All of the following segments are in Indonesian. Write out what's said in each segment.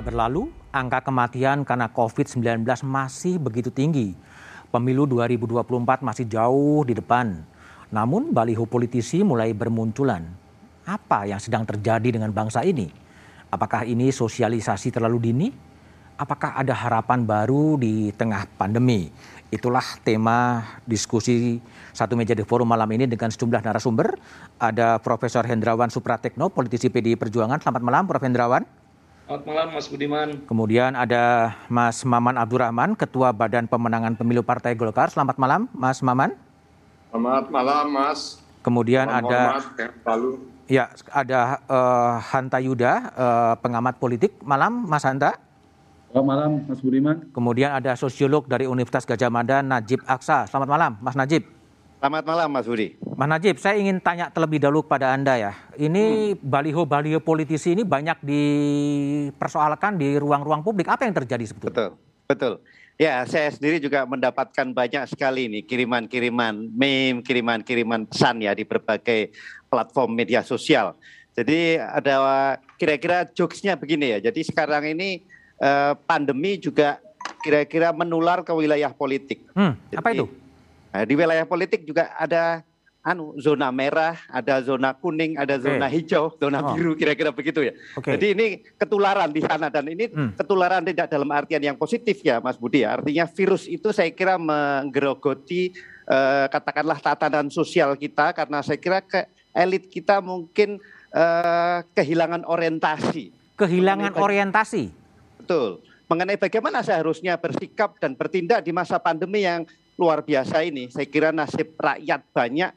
juga berlalu, angka kematian karena COVID-19 masih begitu tinggi. Pemilu 2024 masih jauh di depan. Namun baliho politisi mulai bermunculan. Apa yang sedang terjadi dengan bangsa ini? Apakah ini sosialisasi terlalu dini? Apakah ada harapan baru di tengah pandemi? Itulah tema diskusi satu meja di forum malam ini dengan sejumlah narasumber. Ada Profesor Hendrawan Supratekno, politisi PDI Perjuangan. Selamat malam, Prof. Hendrawan. Selamat malam Mas Budiman. Kemudian ada Mas Maman Abdurrahman, Ketua Badan Pemenangan Pemilu Partai Golkar. Selamat malam, Mas Maman. Selamat malam, Mas. Kemudian Selamat ada lalu. ya ada uh, Hanta Yuda, uh, pengamat politik. Malam, Mas Hanta. Selamat malam, Mas Budiman. Kemudian ada sosiolog dari Universitas Gajah Mada, Najib Aksa. Selamat malam, Mas Najib. Selamat malam Mas Budi. Mas Najib, saya ingin tanya terlebih dahulu kepada Anda ya. Ini baliho-baliho politisi ini banyak dipersoalkan di ruang-ruang publik. Apa yang terjadi sebetulnya? Betul, betul. Ya, saya sendiri juga mendapatkan banyak sekali nih kiriman-kiriman meme, kiriman-kiriman pesan ya di berbagai platform media sosial. Jadi ada kira-kira jokesnya begini ya. Jadi sekarang ini eh, pandemi juga kira-kira menular ke wilayah politik. Hmm, apa Jadi, itu? Nah, di wilayah politik juga ada anu zona merah, ada zona kuning, ada Oke. zona hijau, zona Oh. biru kira-kira begitu ya. Oke. Jadi ini ketularan di sana dan ini Hmm. ketularan tidak dalam artian yang positif ya Mas Budi ya. Artinya virus itu saya kira menggerogoti eh, katakanlah tatanan sosial kita karena saya kira ke elit kita mungkin eh, kehilangan orientasi. Kehilangan Mengenai- orientasi. Betul. Mengenai bagaimana seharusnya bersikap dan bertindak di masa pandemi yang luar biasa ini, saya kira nasib rakyat banyak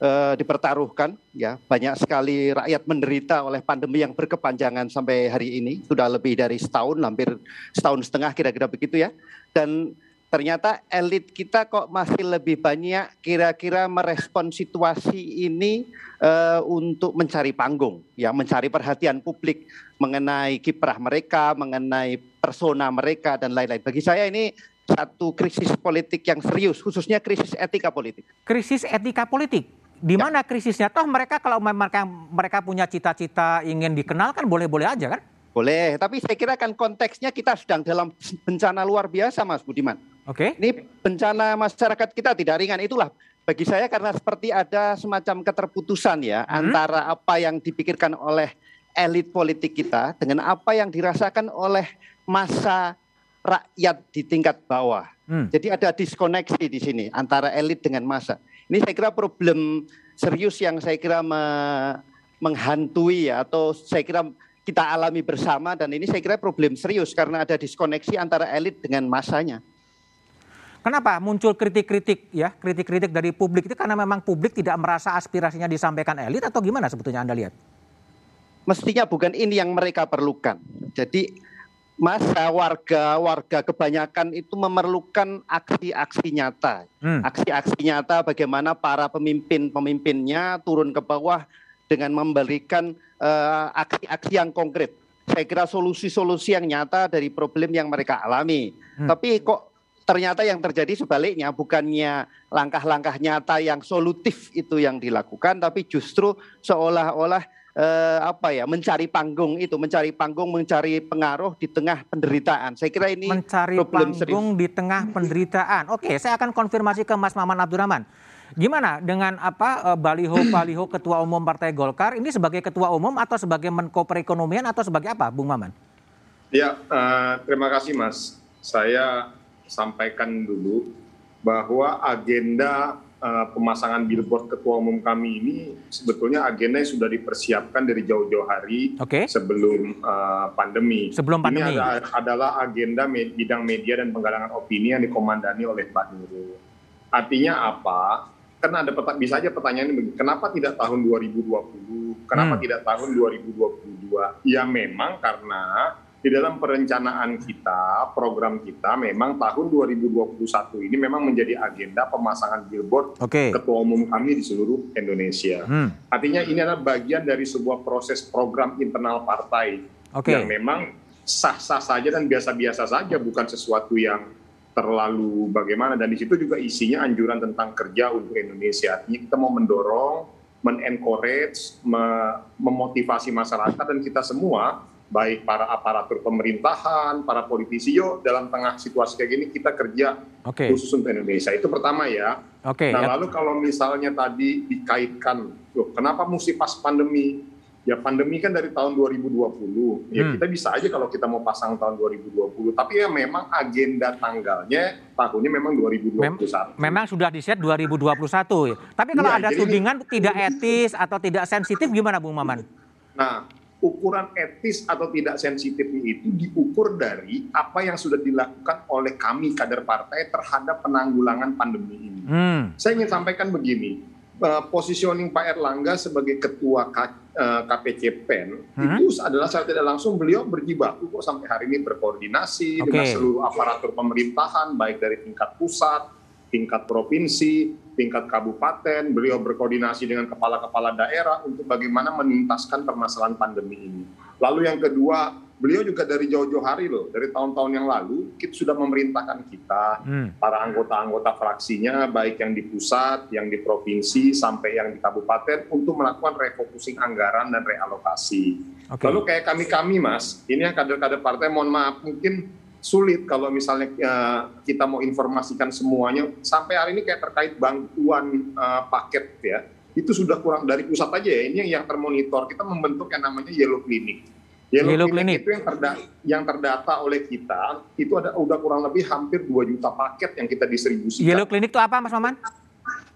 eh, dipertaruhkan, ya banyak sekali rakyat menderita oleh pandemi yang berkepanjangan sampai hari ini, sudah lebih dari setahun, hampir setahun setengah kira-kira begitu ya. Dan ternyata elit kita kok masih lebih banyak kira-kira merespon situasi ini eh, untuk mencari panggung, ya mencari perhatian publik mengenai kiprah mereka, mengenai persona mereka dan lain-lain. Bagi saya ini satu krisis politik yang serius, khususnya krisis etika politik. Krisis etika politik. Di Ya. mana krisisnya? Toh mereka kalau mereka, mereka punya cita-cita ingin dikenal kan boleh-boleh aja kan? Boleh, tapi saya kira kan konteksnya kita sedang dalam bencana luar biasa, Mas Budiman. Oke. Ini bencana masyarakat kita tidak ringan. Itulah bagi saya karena seperti ada semacam keterputusan ya antara apa yang dipikirkan oleh elit politik kita dengan apa yang dirasakan oleh masa rakyat di tingkat bawah. Hmm. Jadi ada diskoneksi di sini antara elit dengan massa. Ini saya kira problem serius yang saya kira me- menghantui ya atau saya kira kita alami bersama dan ini saya kira problem serius karena ada diskoneksi antara elit dengan massanya. Kenapa muncul kritik-kritik ya, kritik-kritik dari publik itu karena memang publik tidak merasa aspirasinya disampaikan elit atau gimana sebetulnya Anda lihat? Mestinya bukan ini yang mereka perlukan. Jadi masa warga warga kebanyakan itu memerlukan aksi-aksi nyata. Hmm. aksi-aksi nyata bagaimana para pemimpin-pemimpinnya turun ke bawah dengan memberikan eh, aksi-aksi yang konkret. Saya kira solusi-solusi yang nyata dari problem yang mereka alami. Hmm. Tapi kok ternyata yang terjadi sebaliknya bukannya langkah-langkah nyata yang solutif itu yang dilakukan, tapi justru seolah-olah eh, apa ya mencari panggung itu, mencari panggung, mencari pengaruh di tengah penderitaan. Saya kira ini Mencari problem panggung di tengah penderitaan. Oke, saya akan konfirmasi ke Mas Maman Abdurrahman. Gimana dengan apa eh, baliho-baliho ketua umum Partai Golkar ini sebagai ketua umum atau sebagai Menko Perekonomian atau sebagai apa, Bung Maman? Ya, eh, terima kasih Mas. Saya sampaikan dulu bahwa agenda eh, pemasangan billboard ketua umum kami ini sebetulnya agenda yang sudah dipersiapkan dari jauh-jauh hari Oke. sebelum eh, pandemi. Sebelum pandemi. Ini ada- adalah agenda me- bidang media dan penggalangan opini yang dikomandani oleh Pak Nurul. Artinya apa? Kan ada peta- bisa aja pertanyaannya begini, kenapa tidak tahun 2020? Kenapa Hmm. tidak tahun 2022? Ya memang karena di dalam perencanaan kita, program kita memang tahun 2021 ini memang menjadi agenda pemasangan billboard Oke. ketua umum kami di seluruh Indonesia. Hmm. Artinya ini adalah bagian dari sebuah proses program internal partai Oke. yang memang sah-sah saja dan biasa-biasa saja, bukan sesuatu yang terlalu bagaimana. Dan di situ juga isinya anjuran tentang kerja untuk Indonesia. Artinya kita mau mendorong, men-encourage, me- memotivasi masyarakat dan kita semua baik para aparatur pemerintahan, para politisi, yuk dalam tengah situasi kayak gini kita kerja Oke. khusus untuk Indonesia. Itu pertama ya. Oke. Nah, ya. lalu kalau misalnya tadi dikaitkan, loh, kenapa mesti pas pandemi? Ya pandemi kan dari tahun 2020. Ya Hmm. kita bisa aja kalau kita mau pasang tahun 2020. Tapi ya memang agenda tanggalnya tahunnya memang 2021. Memang sudah di-set 2021 ya. Tapi kalau Iya, ada ini- tudingan tidak etis atau tidak sensitif gimana Bung Maman? Nah, ukuran etis atau tidak sensitifnya itu diukur dari apa yang sudah dilakukan oleh kami kader partai terhadap penanggulangan pandemi ini. Hmm. Saya ingin sampaikan begini, eh, positioning Pak Erlangga sebagai ketua K- eh, KPC PEN Hmm. itu adalah secara tidak langsung beliau berjibaku kok sampai hari ini berkoordinasi Oke. dengan seluruh aparatur pemerintahan baik dari tingkat pusat, tingkat provinsi, tingkat kabupaten, beliau berkoordinasi dengan kepala-kepala daerah untuk bagaimana menuntaskan permasalahan pandemi ini. Lalu yang kedua, beliau juga dari jauh-jauh hari loh, dari tahun-tahun yang lalu kita sudah memerintahkan kita Hmm. para anggota-anggota fraksinya baik yang di pusat, yang di provinsi sampai yang di kabupaten untuk melakukan refocusing anggaran dan realokasi. Oke. Lalu kayak kami-kami Mas, ini yang kader-kader partai mohon maaf mungkin sulit kalau misalnya eh, kita mau informasikan semuanya sampai hari ini kayak terkait bantuan eh, paket ya. Itu sudah kurang dari pusat aja ya. Ini yang termonitor kita membentuk yang namanya Yellow Clinic. Yellow Clinic. itu yang terdata, yang terdata oleh kita itu ada udah kurang lebih hampir 2 juta paket yang kita distribusikan. Yellow Clinic itu apa Mas Maman?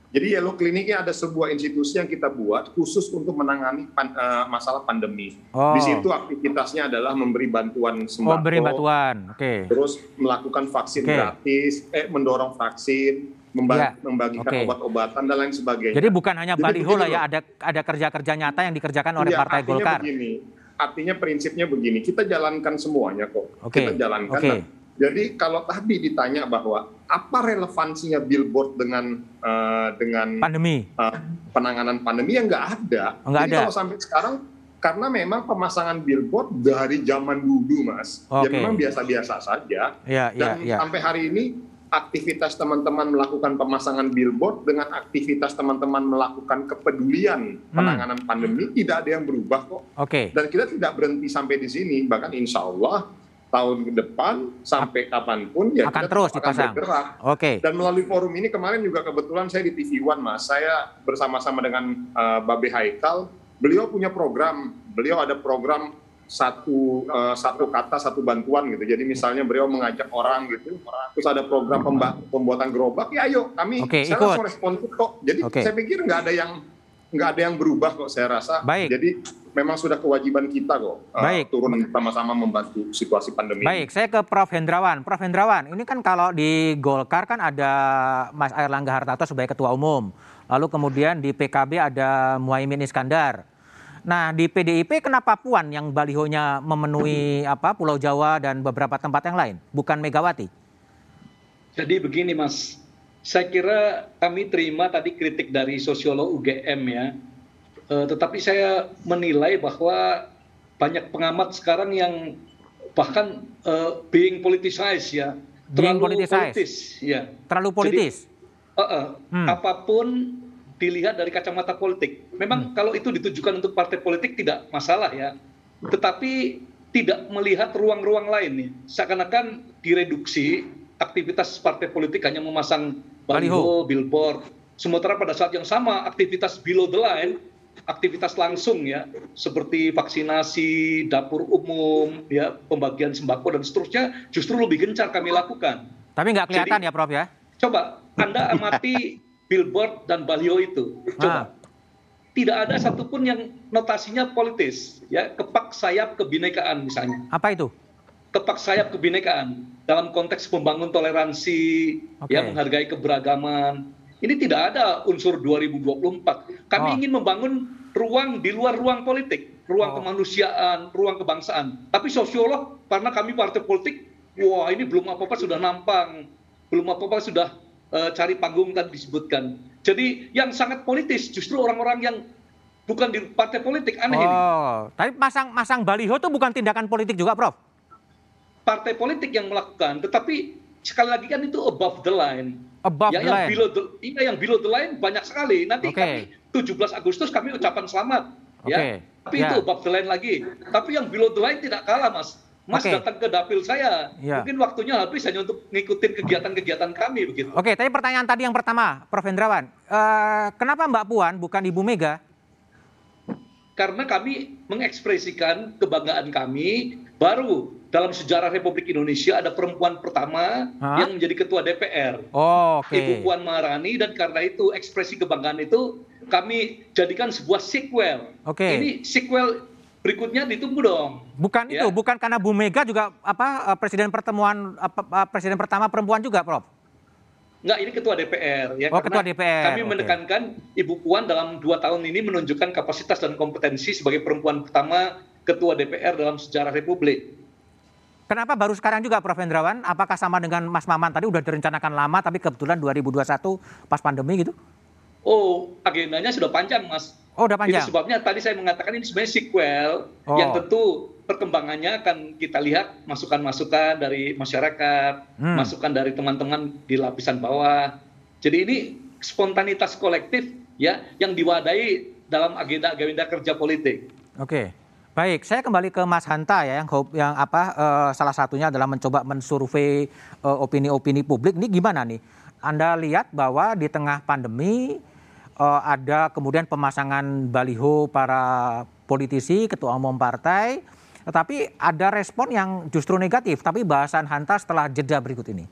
Jadi Yellow Clinic ini ada sebuah institusi yang kita buat khusus untuk menangani pan- eh, masalah pandemi. Oh. Di situ aktivitasnya adalah memberi bantuan sembako, Oh, beri bantuan. Oke. terus melakukan vaksin Oke. gratis, eh mendorong vaksin, memba- Ya. membagikan Oke. obat-obatan dan lain sebagainya. Jadi bukan hanya baliho lah ya, ada ada kerja-kerja nyata yang dikerjakan oleh Iya, Partai Golkar. Begini, artinya prinsipnya begini, kita jalankan semuanya kok. Oke, Kita jalankan. oke. Nah, jadi kalau tadi ditanya bahwa apa relevansinya billboard dengan eh, dengan Pandemi. uh, penanganan pandemi yang nggak ada. Nggak Jadi ada. kalau sampai sekarang karena memang pemasangan billboard dari zaman dulu mas, ya Oke. memang biasa-biasa saja. Iya, iya, Dan iya. sampai hari ini aktivitas teman-teman melakukan pemasangan billboard dengan aktivitas teman-teman melakukan kepedulian Hmm. penanganan pandemi tidak ada yang berubah kok. Oke. Dan kita tidak berhenti sampai di sini, bahkan insya Allah tahun ke depan sampai kapan pun ya Akan kita terus tetap dipasang. bergerak. Oke. Dan melalui forum ini kemarin juga kebetulan saya di TV One Mas, saya bersama-sama dengan uh, Babe Haikal, beliau punya program, beliau ada program satu uh, satu kata satu bantuan gitu. Jadi misalnya beliau mengajak orang gitu, terus ada program pembuatan gerobak, ya ayo kami Oke, saya ikut. langsung respon kok. Jadi Oke. saya pikir nggak ada yang nggak ada yang berubah kok saya rasa. Baik. Jadi memang sudah kewajiban kita kok uh, Baik. turun sama-sama membantu situasi pandemi. Baik, saya ke Prof Hendrawan. Prof Hendrawan, ini kan kalau di Golkar kan ada Mas Airlangga Hartarto sebagai ketua umum. Lalu kemudian di PKB ada Muhaimin Iskandar. Nah, di PDIP kenapa Puan yang balihonya memenuhi apa Pulau Jawa dan beberapa tempat yang lain, bukan Megawati? Jadi begini Mas, saya kira kami terima tadi kritik dari sosiolog UGM ya, Eh, tetapi saya menilai bahwa banyak pengamat sekarang yang bahkan eh, being politicized ya, Being terlalu politicized. politis ya. Terlalu politis. Eh, eh, Hmm. Apa pun dilihat dari kacamata politik. Memang kalau itu ditujukan untuk partai politik tidak masalah ya. Tetapi tidak melihat ruang-ruang lain nih. Seakan-akan direduksi aktivitas partai politik hanya memasang baliho, billboard. Sementara pada saat yang sama aktivitas below the line, aktivitas langsung ya, seperti vaksinasi, dapur umum, ya, pembagian sembako dan seterusnya justru lebih gencar kami lakukan. Tapi nggak kelihatan Jadi- ya Prof ya? Coba Anda amati billboard dan baliho itu. Coba. Ah. Tidak ada satupun yang notasinya politis, ya kepak sayap kebinekaan misalnya. Apa itu? Kepak sayap kebinekaan dalam konteks membangun toleransi, Oke. ya menghargai keberagaman. Ini tidak ada unsur 2024. Kami Oh. ingin membangun ruang di luar ruang politik, ruang Oh. kemanusiaan, ruang kebangsaan. Tapi sosiolog karena kami partai politik, wah ini belum apa-apa sudah nampang, belum apa-apa sudah eh, cari panggung tadi disebutkan. Jadi yang sangat politis justru orang-orang yang bukan di partai politik aneh ini. Oh, tapi masang masang baliho itu bukan tindakan politik juga Prof? Partai politik yang melakukan, tetapi sekali lagi kan itu above the line. Above ya, the yang line. below the, iya, yang below the line banyak sekali. Nanti Oke. kami 17 Agustus kami ucapan selamat. Oke. Ya. tapi ya. itu bab lain lagi. Tapi yang below the line tidak kalah, Mas. Mas okay. datang ke dapil saya, ya. mungkin waktunya habis hanya untuk ngikutin kegiatan-kegiatan kami begitu. Oke, tapi pertanyaan tadi yang pertama, Prof. Hendrawan, uh, kenapa Mbak Puan bukan Ibu Mega? Karena kami mengekspresikan kebanggaan kami baru dalam sejarah Republik Indonesia ada perempuan pertama Hah? yang menjadi ketua DPR, oh, okay. Ibu Puan Maharani, dan karena itu ekspresi kebanggaan itu kami jadikan sebuah sequel. Okay. Ini sequel berikutnya ditunggu dong. Bukan ya. itu, bukan karena Bu Mega juga apa eh, presiden pertemuan apa, eh, presiden pertama perempuan juga, Prof. Enggak, ini ketua DPR ya. Oh, ketua DPR. Kami menekankan Ibu Puan dalam dua tahun ini menunjukkan kapasitas dan kompetensi sebagai perempuan pertama ketua DPR dalam sejarah Republik. Kenapa baru sekarang juga Prof. Hendrawan? Apakah sama dengan Mas Maman tadi udah direncanakan lama tapi kebetulan 2021 pas pandemi gitu? Oh, agendanya sudah panjang, Mas. Oh, udah panjang. Itu sebabnya tadi saya mengatakan ini sebenarnya sequel oh. yang tentu perkembangannya akan kita lihat masukan-masukan dari masyarakat, hmm. masukan dari teman-teman di lapisan bawah. Jadi ini spontanitas kolektif ya yang diwadahi dalam agenda-agenda kerja politik. Oke. Baik, saya kembali ke Mas Hanta ya yang yang apa uh, salah satunya adalah mencoba mensurvei uh, opini-opini publik. Ini gimana nih? Anda lihat bahwa di tengah pandemi uh, ada kemudian pemasangan baliho para politisi, ketua umum partai, tetapi ada respon yang justru negatif. Tapi bahasan Hanta setelah jeda berikut ini.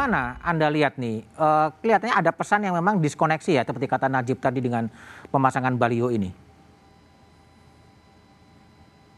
Gimana Anda lihat nih? Uh, kelihatannya ada pesan yang memang diskoneksi ya, seperti kata Najib tadi dengan pemasangan baliho ini.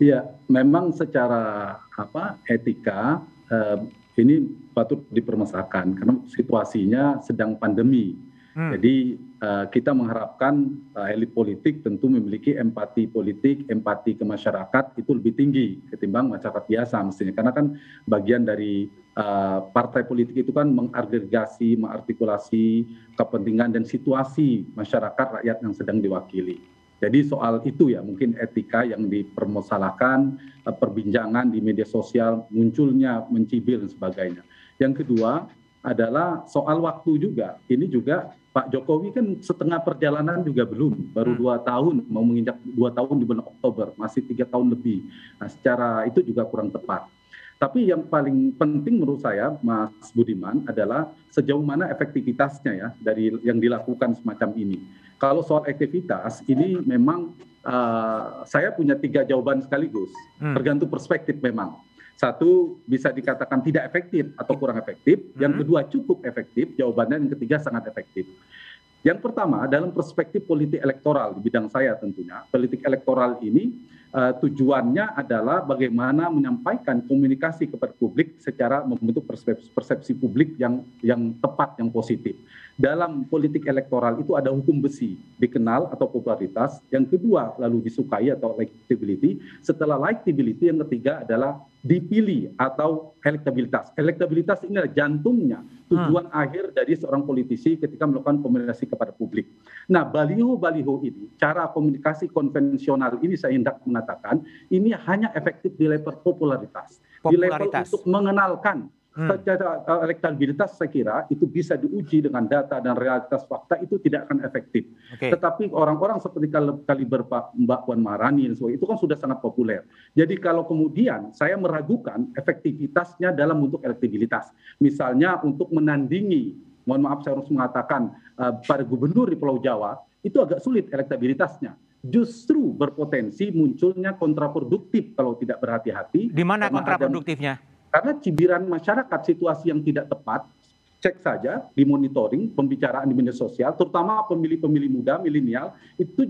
Iya, memang secara apa etika uh, ini patut dipermasalahkan karena situasinya sedang pandemi. Hmm. Jadi uh, kita mengharapkan uh, elit politik tentu memiliki empati politik, empati ke masyarakat itu lebih tinggi ketimbang masyarakat biasa mestinya. Karena kan bagian dari uh, partai politik itu kan mengagregasi, mengartikulasi kepentingan dan situasi masyarakat rakyat yang sedang diwakili. Jadi soal itu ya mungkin etika yang dipermasalahkan, perbincangan di media sosial munculnya mencibir dan sebagainya. Yang kedua adalah soal waktu juga. Ini juga Pak Jokowi kan setengah perjalanan juga belum, baru hmm. dua tahun, mau menginjak dua tahun di bulan Oktober, masih tiga tahun lebih. Nah, secara itu juga kurang tepat. Tapi yang paling penting menurut saya, Mas Budiman, adalah sejauh mana efektivitasnya ya dari yang dilakukan semacam ini. Kalau soal aktivitas, ini memang uh, saya punya tiga jawaban sekaligus, hmm. tergantung perspektif memang. Satu bisa dikatakan tidak efektif atau kurang efektif, yang hmm. kedua cukup efektif, jawabannya yang ketiga sangat efektif. Yang pertama dalam perspektif politik elektoral di bidang saya tentunya, politik elektoral ini uh, tujuannya adalah bagaimana menyampaikan komunikasi kepada publik secara membentuk persepsi, persepsi publik yang yang tepat, yang positif. Dalam politik elektoral itu ada hukum besi, dikenal atau popularitas. Yang kedua lalu disukai atau likability. Setelah likability yang ketiga adalah dipilih atau elektabilitas. Elektabilitas ini adalah jantungnya, tujuan hmm. akhir dari seorang politisi ketika melakukan komunikasi kepada publik. Nah, baliho-baliho ini, cara komunikasi konvensional ini saya hendak mengatakan, ini hanya efektif di level popularitas. popularitas. Di level untuk mengenalkan Hmm. Secara uh, elektabilitas saya kira itu bisa diuji dengan data dan realitas fakta itu tidak akan efektif. Okay. Tetapi orang-orang seperti kaliber Pak Mbak Puan Maharani dan sebagainya itu kan sudah sangat populer. Jadi kalau kemudian saya meragukan efektivitasnya dalam bentuk elektabilitas, misalnya untuk menandingi, mohon maaf saya harus mengatakan uh, pada gubernur di Pulau Jawa itu agak sulit elektabilitasnya justru berpotensi munculnya kontraproduktif kalau tidak berhati-hati. Di mana kontraproduktifnya? Karena cibiran masyarakat situasi yang tidak tepat, cek saja di monitoring pembicaraan di media sosial, terutama pemilih-pemilih muda, milenial, itu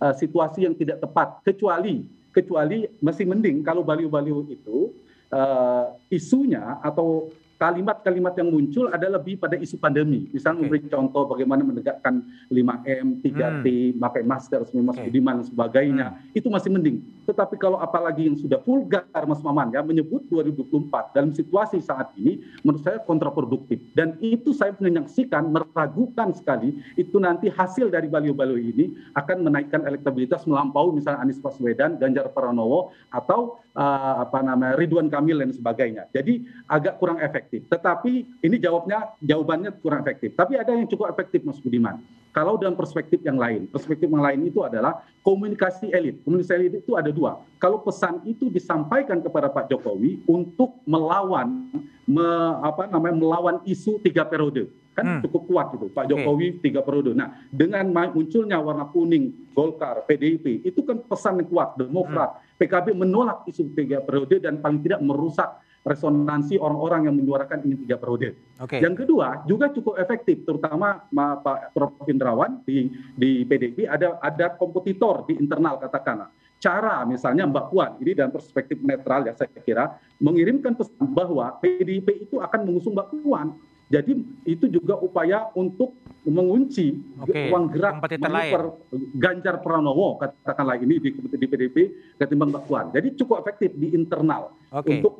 uh, situasi yang tidak tepat. Kecuali, kecuali masih mending kalau baliho-baliho itu uh, isunya atau kalimat-kalimat yang muncul ada lebih pada isu pandemi. Misalnya okay. memberi contoh bagaimana menegakkan 5M, 3T, hmm. pakai masker, semua okay. Budiman, dan sebagainya. Hmm. Itu masih mending Tetapi kalau apalagi yang sudah vulgar Mas Maman ya menyebut 2024 dalam situasi saat ini menurut saya kontraproduktif dan itu saya menyaksikan meragukan sekali itu nanti hasil dari baliho-baliho ini akan menaikkan elektabilitas melampaui misalnya Anies Baswedan, Ganjar Pranowo atau uh, apa namanya Ridwan Kamil dan sebagainya. Jadi agak kurang efektif. Tetapi ini jawabnya jawabannya kurang efektif. Tapi ada yang cukup efektif Mas Budiman kalau dalam perspektif yang lain, perspektif yang lain itu adalah komunikasi elit. Komunikasi elit itu ada dua. Kalau pesan itu disampaikan kepada Pak Jokowi untuk melawan, me, apa namanya, melawan isu tiga periode, kan hmm. cukup kuat itu Pak Jokowi okay. tiga periode. Nah, dengan munculnya warna kuning, Golkar, PDIP, itu kan pesan yang kuat. Demokrat, hmm. PKB menolak isu tiga periode dan paling tidak merusak resonansi orang-orang yang menyuarakan ingin tiga periode. Okay. Yang kedua juga cukup efektif, terutama Pak Prof Indrawan di di PDIP ada ada kompetitor di internal katakanlah. Cara misalnya Mbak Puan ini dalam perspektif netral ya saya kira mengirimkan pesan bahwa PDIP itu akan mengusung Mbak Puan. Jadi itu juga upaya untuk mengunci uang gerak manuver Ganjar Pranowo katakanlah ini di, di PDP ketimbang Mbak Puan. Jadi cukup efektif di internal okay. untuk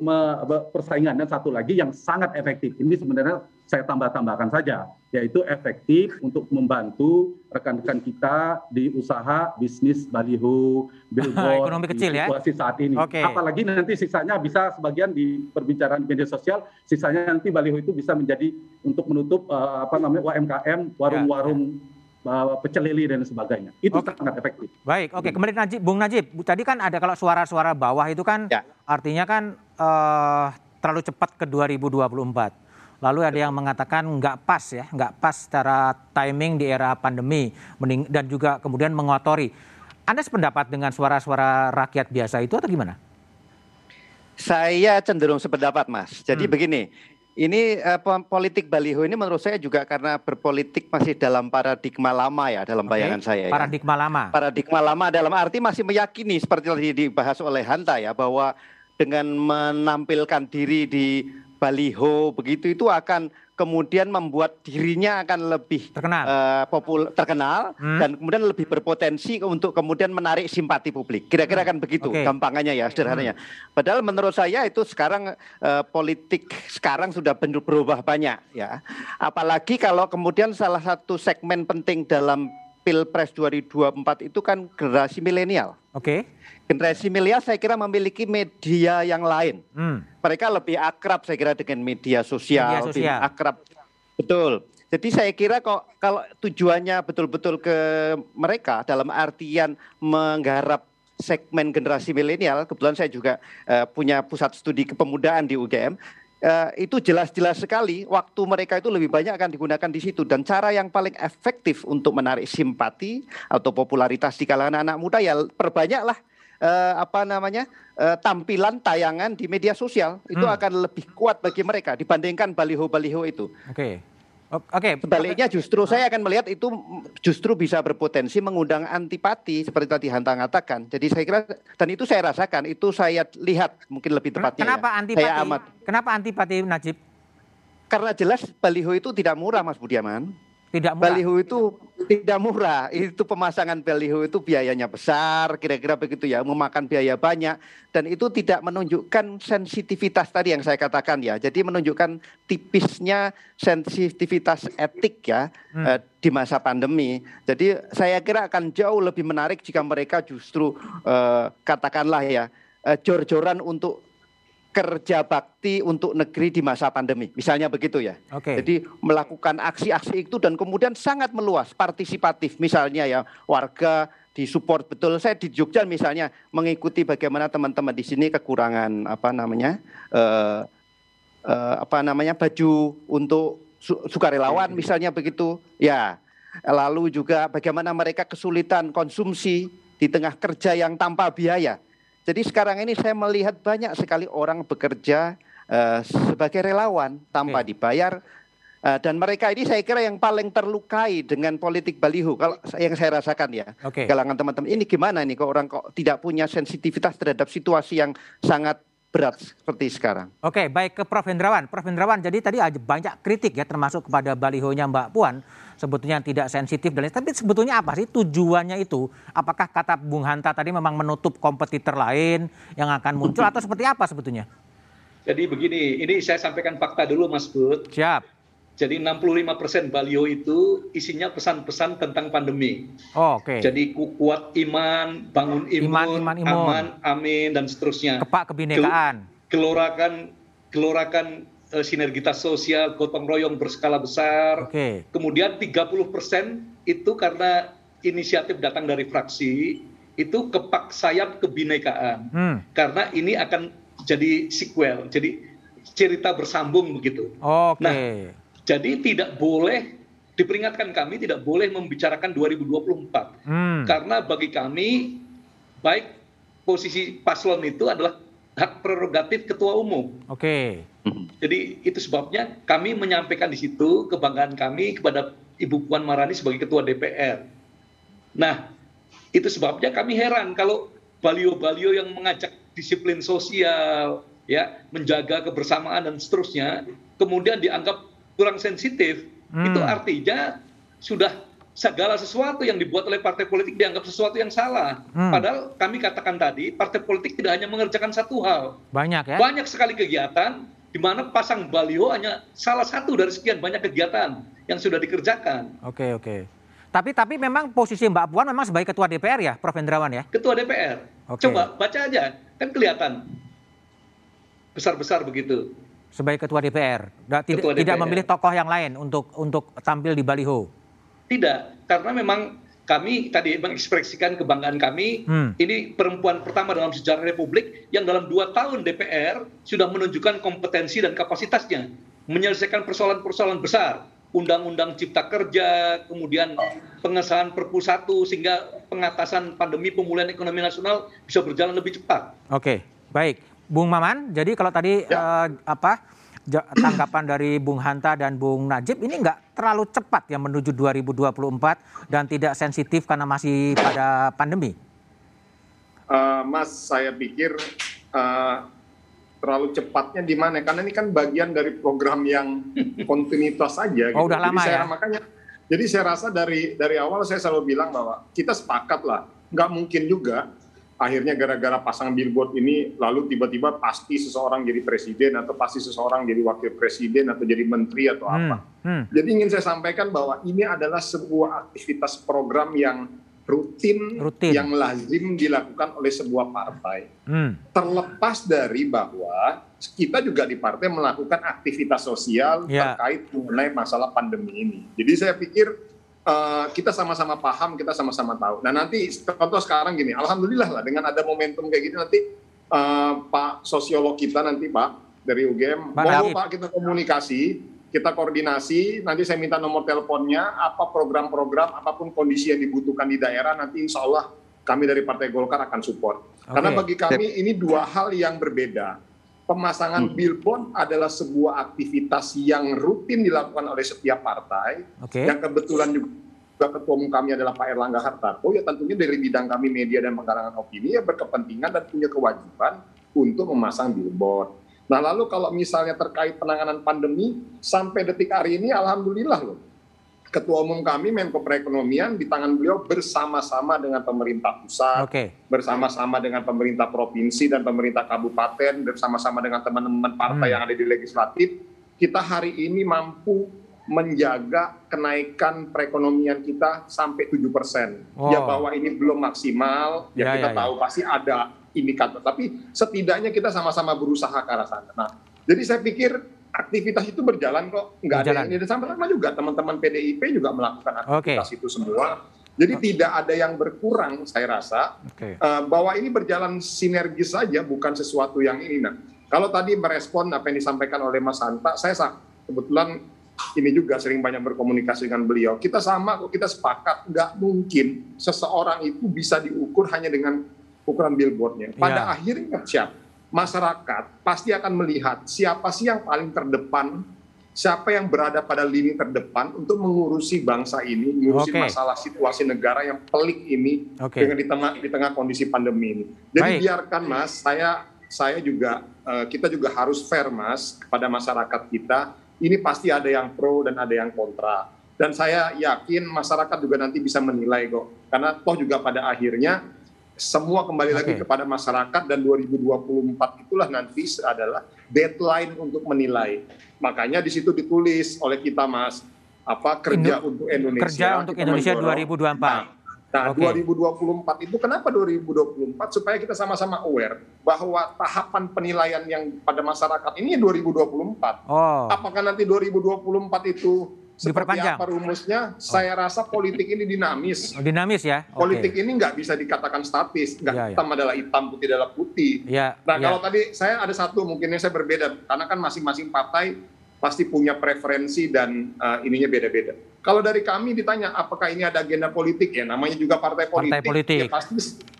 persaingan dan satu lagi yang sangat efektif ini sebenarnya saya tambah-tambahkan saja yaitu efektif untuk membantu rekan-rekan kita di usaha bisnis baliho billboard ekonomi kecil di ya? situasi ya? saat ini. Okay. Apalagi nanti sisanya bisa sebagian di perbicaraan media sosial, sisanya nanti baliho itu bisa menjadi untuk menutup uh, apa namanya UMKM, warung-warung ya pecel lili dan sebagainya. Itu oke. sangat efektif. Baik, oke. Kemudian Najib, Bung Najib, tadi kan ada kalau suara-suara bawah itu kan ya. artinya kan uh, terlalu cepat ke 2024. Lalu ada yang mengatakan nggak pas ya, nggak pas secara timing di era pandemi dan juga kemudian mengotori. Anda sependapat dengan suara-suara rakyat biasa itu atau gimana? Saya cenderung sependapat, Mas. Jadi hmm. begini, ini uh, politik baliho ini menurut saya juga karena berpolitik masih dalam paradigma lama ya dalam bayangan okay. saya. Ya. Paradigma ya. lama. Paradigma lama dalam arti masih meyakini seperti tadi dibahas oleh Hanta ya bahwa dengan menampilkan diri di baliho begitu itu akan kemudian membuat dirinya akan lebih terkenal, uh, popul terkenal hmm. dan kemudian lebih berpotensi untuk kemudian menarik simpati publik. Kira-kira kan begitu okay. gampangannya ya, sederhananya. Hmm. Padahal menurut saya itu sekarang uh, politik sekarang sudah berubah banyak ya. Apalagi kalau kemudian salah satu segmen penting dalam Pilpres 2024 itu kan generasi milenial. Oke. Okay generasi milenial saya kira memiliki media yang lain. Hmm. Mereka lebih akrab saya kira dengan media sosial, media sosial. lebih akrab. Betul. Jadi saya kira kok kalau tujuannya betul-betul ke mereka dalam artian menggarap segmen generasi milenial, kebetulan saya juga uh, punya pusat studi kepemudaan di UGM, uh, eh, itu jelas-jelas sekali waktu mereka itu lebih banyak akan digunakan di situ dan cara yang paling efektif untuk menarik simpati atau popularitas di kalangan anak muda ya perbanyaklah uh, apa namanya uh, tampilan tayangan di media sosial itu hmm. akan lebih kuat bagi mereka dibandingkan baliho-baliho itu. Oke. Okay. Oke. Okay. Sebaliknya justru saya akan melihat itu justru bisa berpotensi mengundang antipati seperti tadi Hanta katakan. Jadi saya kira dan itu saya rasakan, itu saya lihat mungkin lebih tepatnya. Kenapa ya. antipati? Saya amat. Kenapa antipati Najib? Karena jelas baliho itu tidak murah Mas Budiaman. Tidak murah. Baliho itu tidak murah. Itu pemasangan baliho itu biayanya besar, kira-kira begitu ya, memakan biaya banyak dan itu tidak menunjukkan sensitivitas tadi yang saya katakan ya. Jadi menunjukkan tipisnya sensitivitas etik ya hmm. eh, di masa pandemi. Jadi saya kira akan jauh lebih menarik jika mereka justru eh, katakanlah ya eh, jor-joran untuk kerja bakti untuk negeri di masa pandemi. Misalnya begitu ya. Okay. Jadi melakukan aksi-aksi itu dan kemudian sangat meluas, partisipatif. Misalnya ya warga disupport betul. Saya di Jogja misalnya mengikuti bagaimana teman-teman di sini kekurangan apa namanya uh, uh, apa namanya baju untuk su sukarelawan misalnya begitu. Ya. Lalu juga bagaimana mereka kesulitan konsumsi di tengah kerja yang tanpa biaya jadi sekarang ini saya melihat banyak sekali orang bekerja uh, sebagai relawan tanpa okay. dibayar uh, dan mereka ini saya kira yang paling terlukai dengan politik baliho kalau yang saya rasakan ya okay. kalangan teman-teman ini gimana nih kok orang kok tidak punya sensitivitas terhadap situasi yang sangat berat seperti sekarang. Oke, baik ke Prof. Hendrawan. Prof. Hendrawan, jadi tadi ada banyak kritik ya termasuk kepada balihonya Mbak Puan sebetulnya tidak sensitif dan lain tapi sebetulnya apa sih tujuannya itu? Apakah kata Bung Hanta tadi memang menutup kompetitor lain yang akan muncul atau seperti apa sebetulnya? Jadi begini, ini saya sampaikan fakta dulu Mas Bud. Siap. Jadi 65% baliho itu isinya pesan-pesan tentang pandemi. Oh, Oke. Okay. Jadi kuat iman, bangun imun, iman, iman, imun. aman, amin dan seterusnya. Kepak kebinekaan. Gelorakan gelorakan uh, sinergitas sosial, gotong royong berskala besar. Oke. Okay. Kemudian 30% itu karena inisiatif datang dari fraksi itu kepak sayap kebinekaan. Hmm. Karena ini akan jadi sequel, jadi cerita bersambung begitu. Oke. Okay. Nah, jadi tidak boleh diperingatkan kami tidak boleh membicarakan 2024 hmm. karena bagi kami baik posisi paslon itu adalah hak prerogatif ketua umum. Oke. Okay. Jadi itu sebabnya kami menyampaikan di situ kebanggaan kami kepada Ibu Puan Marani sebagai ketua DPR. Nah, itu sebabnya kami heran kalau balio-balio yang mengajak disiplin sosial, ya, menjaga kebersamaan dan seterusnya, kemudian dianggap kurang sensitif, hmm. itu artinya sudah segala sesuatu yang dibuat oleh partai politik dianggap sesuatu yang salah. Hmm. Padahal kami katakan tadi, partai politik tidak hanya mengerjakan satu hal. Banyak ya? Banyak sekali kegiatan di mana pasang baliho hanya salah satu dari sekian banyak kegiatan yang sudah dikerjakan. Oke, oke. Tapi tapi memang posisi Mbak Puan memang sebagai ketua DPR ya, Prof Hendrawan ya? Ketua DPR. Oke. Coba baca aja, kan kelihatan besar-besar begitu sebagai ketua DPR. Tidak, ketua DPR. tidak memilih tokoh yang lain untuk untuk tampil di baliho. Tidak, karena memang kami tadi mengekspresikan kebanggaan kami. Hmm. Ini perempuan pertama dalam sejarah Republik yang dalam dua tahun DPR sudah menunjukkan kompetensi dan kapasitasnya menyelesaikan persoalan-persoalan besar. Undang-undang Cipta Kerja, kemudian pengesahan Perpu 1 sehingga pengatasan pandemi pemulihan ekonomi nasional bisa berjalan lebih cepat. Oke, baik. Bung Maman, jadi kalau tadi ya. uh, apa tanggapan dari Bung Hanta dan Bung Najib ini nggak terlalu cepat ya menuju 2024 dan tidak sensitif karena masih pada pandemi? Uh, mas, saya pikir uh, terlalu cepatnya di mana? Karena ini kan bagian dari program yang kontinuitas saja. Oh, gitu. udah lama saya, ya? Makanya, jadi saya rasa dari dari awal saya selalu bilang bahwa kita sepakat lah, nggak mungkin juga akhirnya gara-gara pasang billboard ini lalu tiba-tiba pasti seseorang jadi presiden atau pasti seseorang jadi wakil presiden atau jadi menteri atau hmm, apa. Hmm. Jadi ingin saya sampaikan bahwa ini adalah sebuah aktivitas program yang rutin, rutin. yang lazim dilakukan oleh sebuah partai. Hmm. Terlepas dari bahwa kita juga di partai melakukan aktivitas sosial yeah. terkait mengenai masalah pandemi ini. Jadi saya pikir Uh, kita sama-sama paham, kita sama-sama tahu. Nah nanti contoh sekarang gini, alhamdulillah lah dengan ada momentum kayak gini nanti uh, Pak sosiolog kita nanti Pak dari UGM, mau Pak kita komunikasi, kita koordinasi, nanti saya minta nomor teleponnya, apa program-program, apa pun kondisi yang dibutuhkan di daerah, nanti insya Allah kami dari Partai Golkar akan support. Okay. Karena bagi kami ini dua hal yang berbeda pemasangan hmm. billboard adalah sebuah aktivitas yang rutin dilakukan oleh setiap partai. Okay. Yang kebetulan juga ketua umum kami adalah Pak Erlangga Hartarto, ya tentunya dari bidang kami media dan pengkarangan opini ya berkepentingan dan punya kewajiban untuk memasang billboard. Nah lalu kalau misalnya terkait penanganan pandemi, sampai detik hari ini alhamdulillah loh, Ketua Umum kami Menko Perekonomian di tangan beliau bersama-sama dengan pemerintah pusat, okay. bersama-sama dengan pemerintah provinsi dan pemerintah kabupaten, bersama-sama dengan teman-teman partai hmm. yang ada di legislatif, kita hari ini mampu menjaga kenaikan perekonomian kita sampai 7 persen. Oh. Ya bahwa ini belum maksimal, ya, ya kita ya, ya. tahu ya. pasti ada indikator. Tapi setidaknya kita sama-sama berusaha ke arah sana. Nah, jadi saya pikir aktivitas itu berjalan kok. Nggak ada yang sama-sama juga. Teman-teman PDIP juga melakukan aktivitas okay. itu semua. Jadi okay. tidak ada yang berkurang saya rasa. Okay. uh, eh, bahwa ini berjalan sinergis saja bukan sesuatu yang ini nah kalau tadi merespon apa yang disampaikan oleh Mas Hanta saya kebetulan ini juga sering banyak berkomunikasi dengan beliau. Kita sama kok kita sepakat. Nggak mungkin seseorang itu bisa diukur hanya dengan ukuran billboardnya. Pada yeah. akhirnya siapa masyarakat pasti akan melihat siapa sih yang paling terdepan, siapa yang berada pada lini terdepan untuk mengurusi bangsa ini, mengurusi okay. masalah situasi negara yang pelik ini okay. dengan di tengah di tengah kondisi pandemi ini. Jadi Baik. biarkan Mas, saya saya juga uh, kita juga harus fair mas kepada masyarakat kita. Ini pasti ada yang pro dan ada yang kontra. Dan saya yakin masyarakat juga nanti bisa menilai kok. Karena toh juga pada akhirnya semua kembali okay. lagi kepada masyarakat dan 2024 itulah nanti adalah deadline untuk menilai. Makanya di situ ditulis oleh kita Mas apa kerja Indo untuk Indonesia. Kerja untuk Indonesia mendorong. 2024. Nah, Nah, okay. 2024 itu kenapa 2024 supaya kita sama-sama aware bahwa tahapan penilaian yang pada masyarakat ini 2024. Oh. Apakah nanti 2024 itu seperti apa rumusnya? Oh. Saya rasa politik ini dinamis. Oh, dinamis ya. Okay. Politik ini nggak bisa dikatakan statis, nggak ya, hitam ya. adalah hitam, putih adalah putih. Ya, nah ya. kalau tadi saya ada satu mungkinnya saya berbeda karena kan masing-masing partai pasti punya preferensi dan uh, ininya beda-beda. Kalau dari kami ditanya apakah ini ada agenda politik ya, namanya juga partai politik. Partai politik. Ya pasti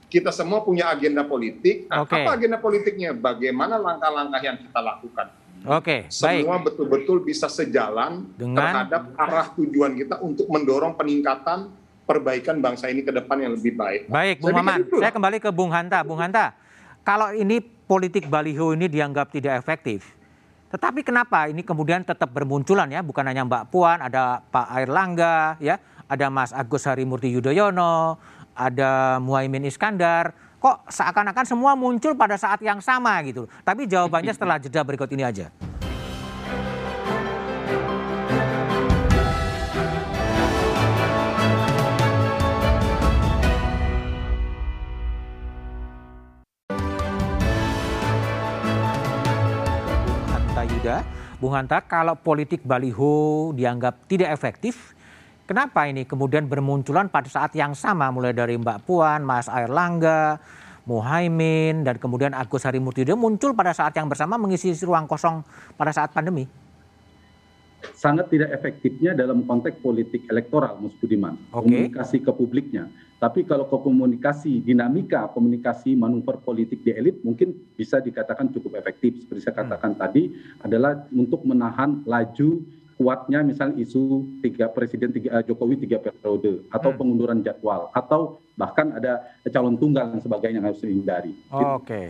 kita semua punya agenda politik. Nah, okay. Apa agenda politiknya? Bagaimana langkah-langkah yang kita lakukan? Oke, okay, Semua betul-betul bisa sejalan Dengan... terhadap arah tujuan kita untuk mendorong peningkatan perbaikan bangsa ini ke depan yang lebih baik. Baik, Bung Maman. Saya kembali ke Bung Hanta. Bung Hanta, kalau ini politik baliho ini dianggap tidak efektif, tetapi kenapa ini kemudian tetap bermunculan ya, bukan hanya Mbak Puan, ada Pak Air Langga, ya, ada Mas Agus Harimurti Yudhoyono, ada Muhaimin Iskandar. Kok seakan-akan semua muncul pada saat yang sama gitu. Tapi jawabannya setelah jeda berikut ini aja. Yuda, Bung Hanta, kalau politik baliho dianggap tidak efektif, kenapa ini kemudian bermunculan pada saat yang sama mulai dari Mbak Puan, Mas Air Langga, Muhaimin, dan kemudian Agus Harimurti muncul pada saat yang bersama mengisi ruang kosong pada saat pandemi? sangat tidak efektifnya dalam konteks politik elektoral, Mas Budiman. Okay. Komunikasi ke publiknya. Tapi kalau ke komunikasi, dinamika komunikasi manuver politik di elit mungkin bisa dikatakan cukup efektif. Seperti saya katakan hmm. tadi adalah untuk menahan laju kuatnya misalnya isu tiga presiden tiga, eh, Jokowi tiga periode atau hmm. pengunduran jadwal atau bahkan ada calon tunggal dan sebagainya yang harus dihindari. Oh, Oke. Okay